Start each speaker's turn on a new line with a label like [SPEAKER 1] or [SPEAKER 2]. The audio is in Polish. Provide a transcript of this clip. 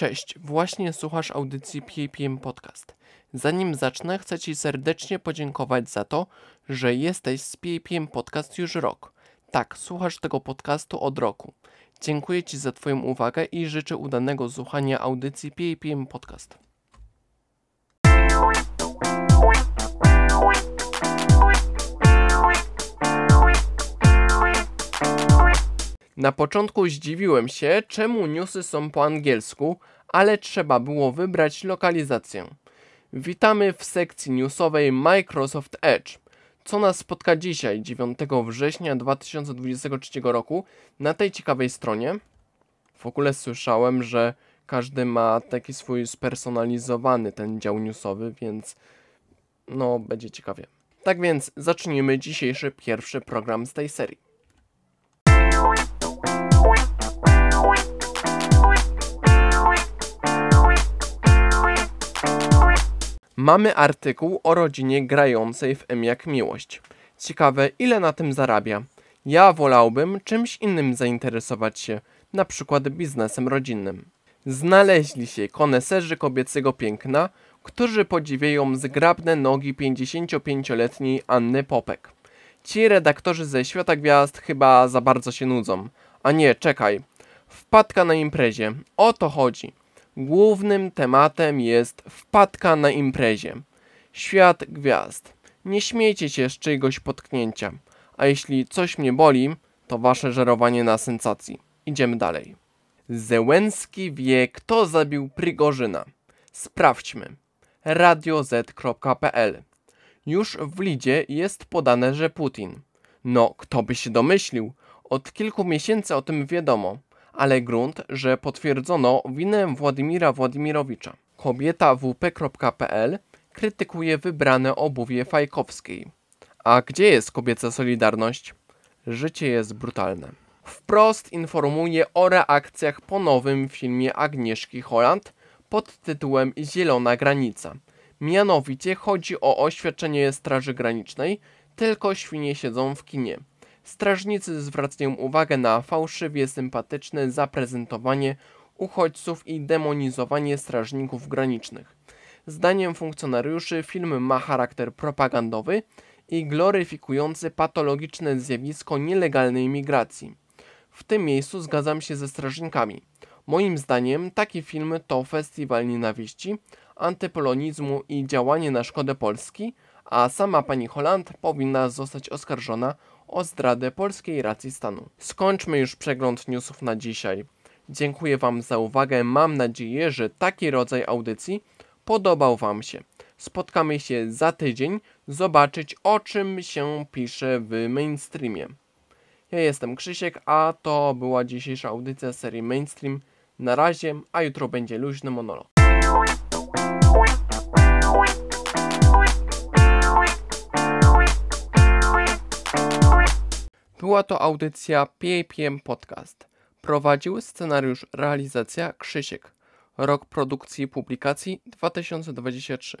[SPEAKER 1] Cześć, właśnie słuchasz audycji PAPM Podcast. Zanim zacznę, chcę Ci serdecznie podziękować za to, że jesteś z PAPM Podcast już rok. Tak, słuchasz tego podcastu od roku. Dziękuję Ci za Twoją uwagę i życzę udanego słuchania audycji PAPM Podcast. Na początku zdziwiłem się, czemu newsy są po angielsku, ale trzeba było wybrać lokalizację. Witamy w sekcji newsowej Microsoft Edge. Co nas spotka dzisiaj, 9 września 2023 roku, na tej ciekawej stronie? W ogóle słyszałem, że każdy ma taki swój spersonalizowany ten dział newsowy, więc no będzie ciekawie. Tak więc zacznijmy dzisiejszy pierwszy program z tej serii. Mamy artykuł o rodzinie grającej w M jak miłość. Ciekawe, ile na tym zarabia. Ja wolałbym czymś innym zainteresować się, na przykład biznesem rodzinnym. Znaleźli się koneserzy kobiecego piękna, którzy podziwiają zgrabne nogi 55-letniej Anny Popek. Ci redaktorzy ze Świata Gwiazd chyba za bardzo się nudzą. A nie, czekaj. Wpadka na imprezie. O to chodzi. Głównym tematem jest wpadka na imprezie. Świat gwiazd. Nie śmiejcie się z czyjegoś potknięcia. A jeśli coś mnie boli, to wasze żerowanie na sensacji. Idziemy dalej. Zełenski wie, kto zabił Prigorzyna. Sprawdźmy. radioz.pl Już w lidzie jest podane, że Putin. No, kto by się domyślił? Od kilku miesięcy o tym wiadomo ale grunt, że potwierdzono winę Władimira Władimirowicza. Kobieta wp.pl krytykuje wybrane obuwie Fajkowskiej. A gdzie jest kobieca solidarność? Życie jest brutalne. Wprost informuje o reakcjach po nowym filmie Agnieszki Holland pod tytułem Zielona Granica. Mianowicie chodzi o oświadczenie Straży Granicznej, tylko świnie siedzą w kinie. Strażnicy zwracają uwagę na fałszywie sympatyczne zaprezentowanie uchodźców i demonizowanie strażników granicznych. Zdaniem funkcjonariuszy film ma charakter propagandowy i gloryfikujący patologiczne zjawisko nielegalnej migracji. W tym miejscu zgadzam się ze strażnikami. Moim zdaniem taki film to festiwal nienawiści, antypolonizmu i działanie na szkodę Polski, a sama pani Holland powinna zostać oskarżona o zdradę polskiej racji stanu. Skończmy już przegląd newsów na dzisiaj. Dziękuję Wam za uwagę. Mam nadzieję, że taki rodzaj audycji podobał Wam się. Spotkamy się za tydzień, zobaczyć o czym się pisze w mainstreamie. Ja jestem Krzysiek, a to była dzisiejsza audycja serii Mainstream. Na razie, a jutro będzie luźny monolog. Była to audycja PAPM Podcast. Prowadził scenariusz realizacja Krzysiek. Rok produkcji i publikacji 2023.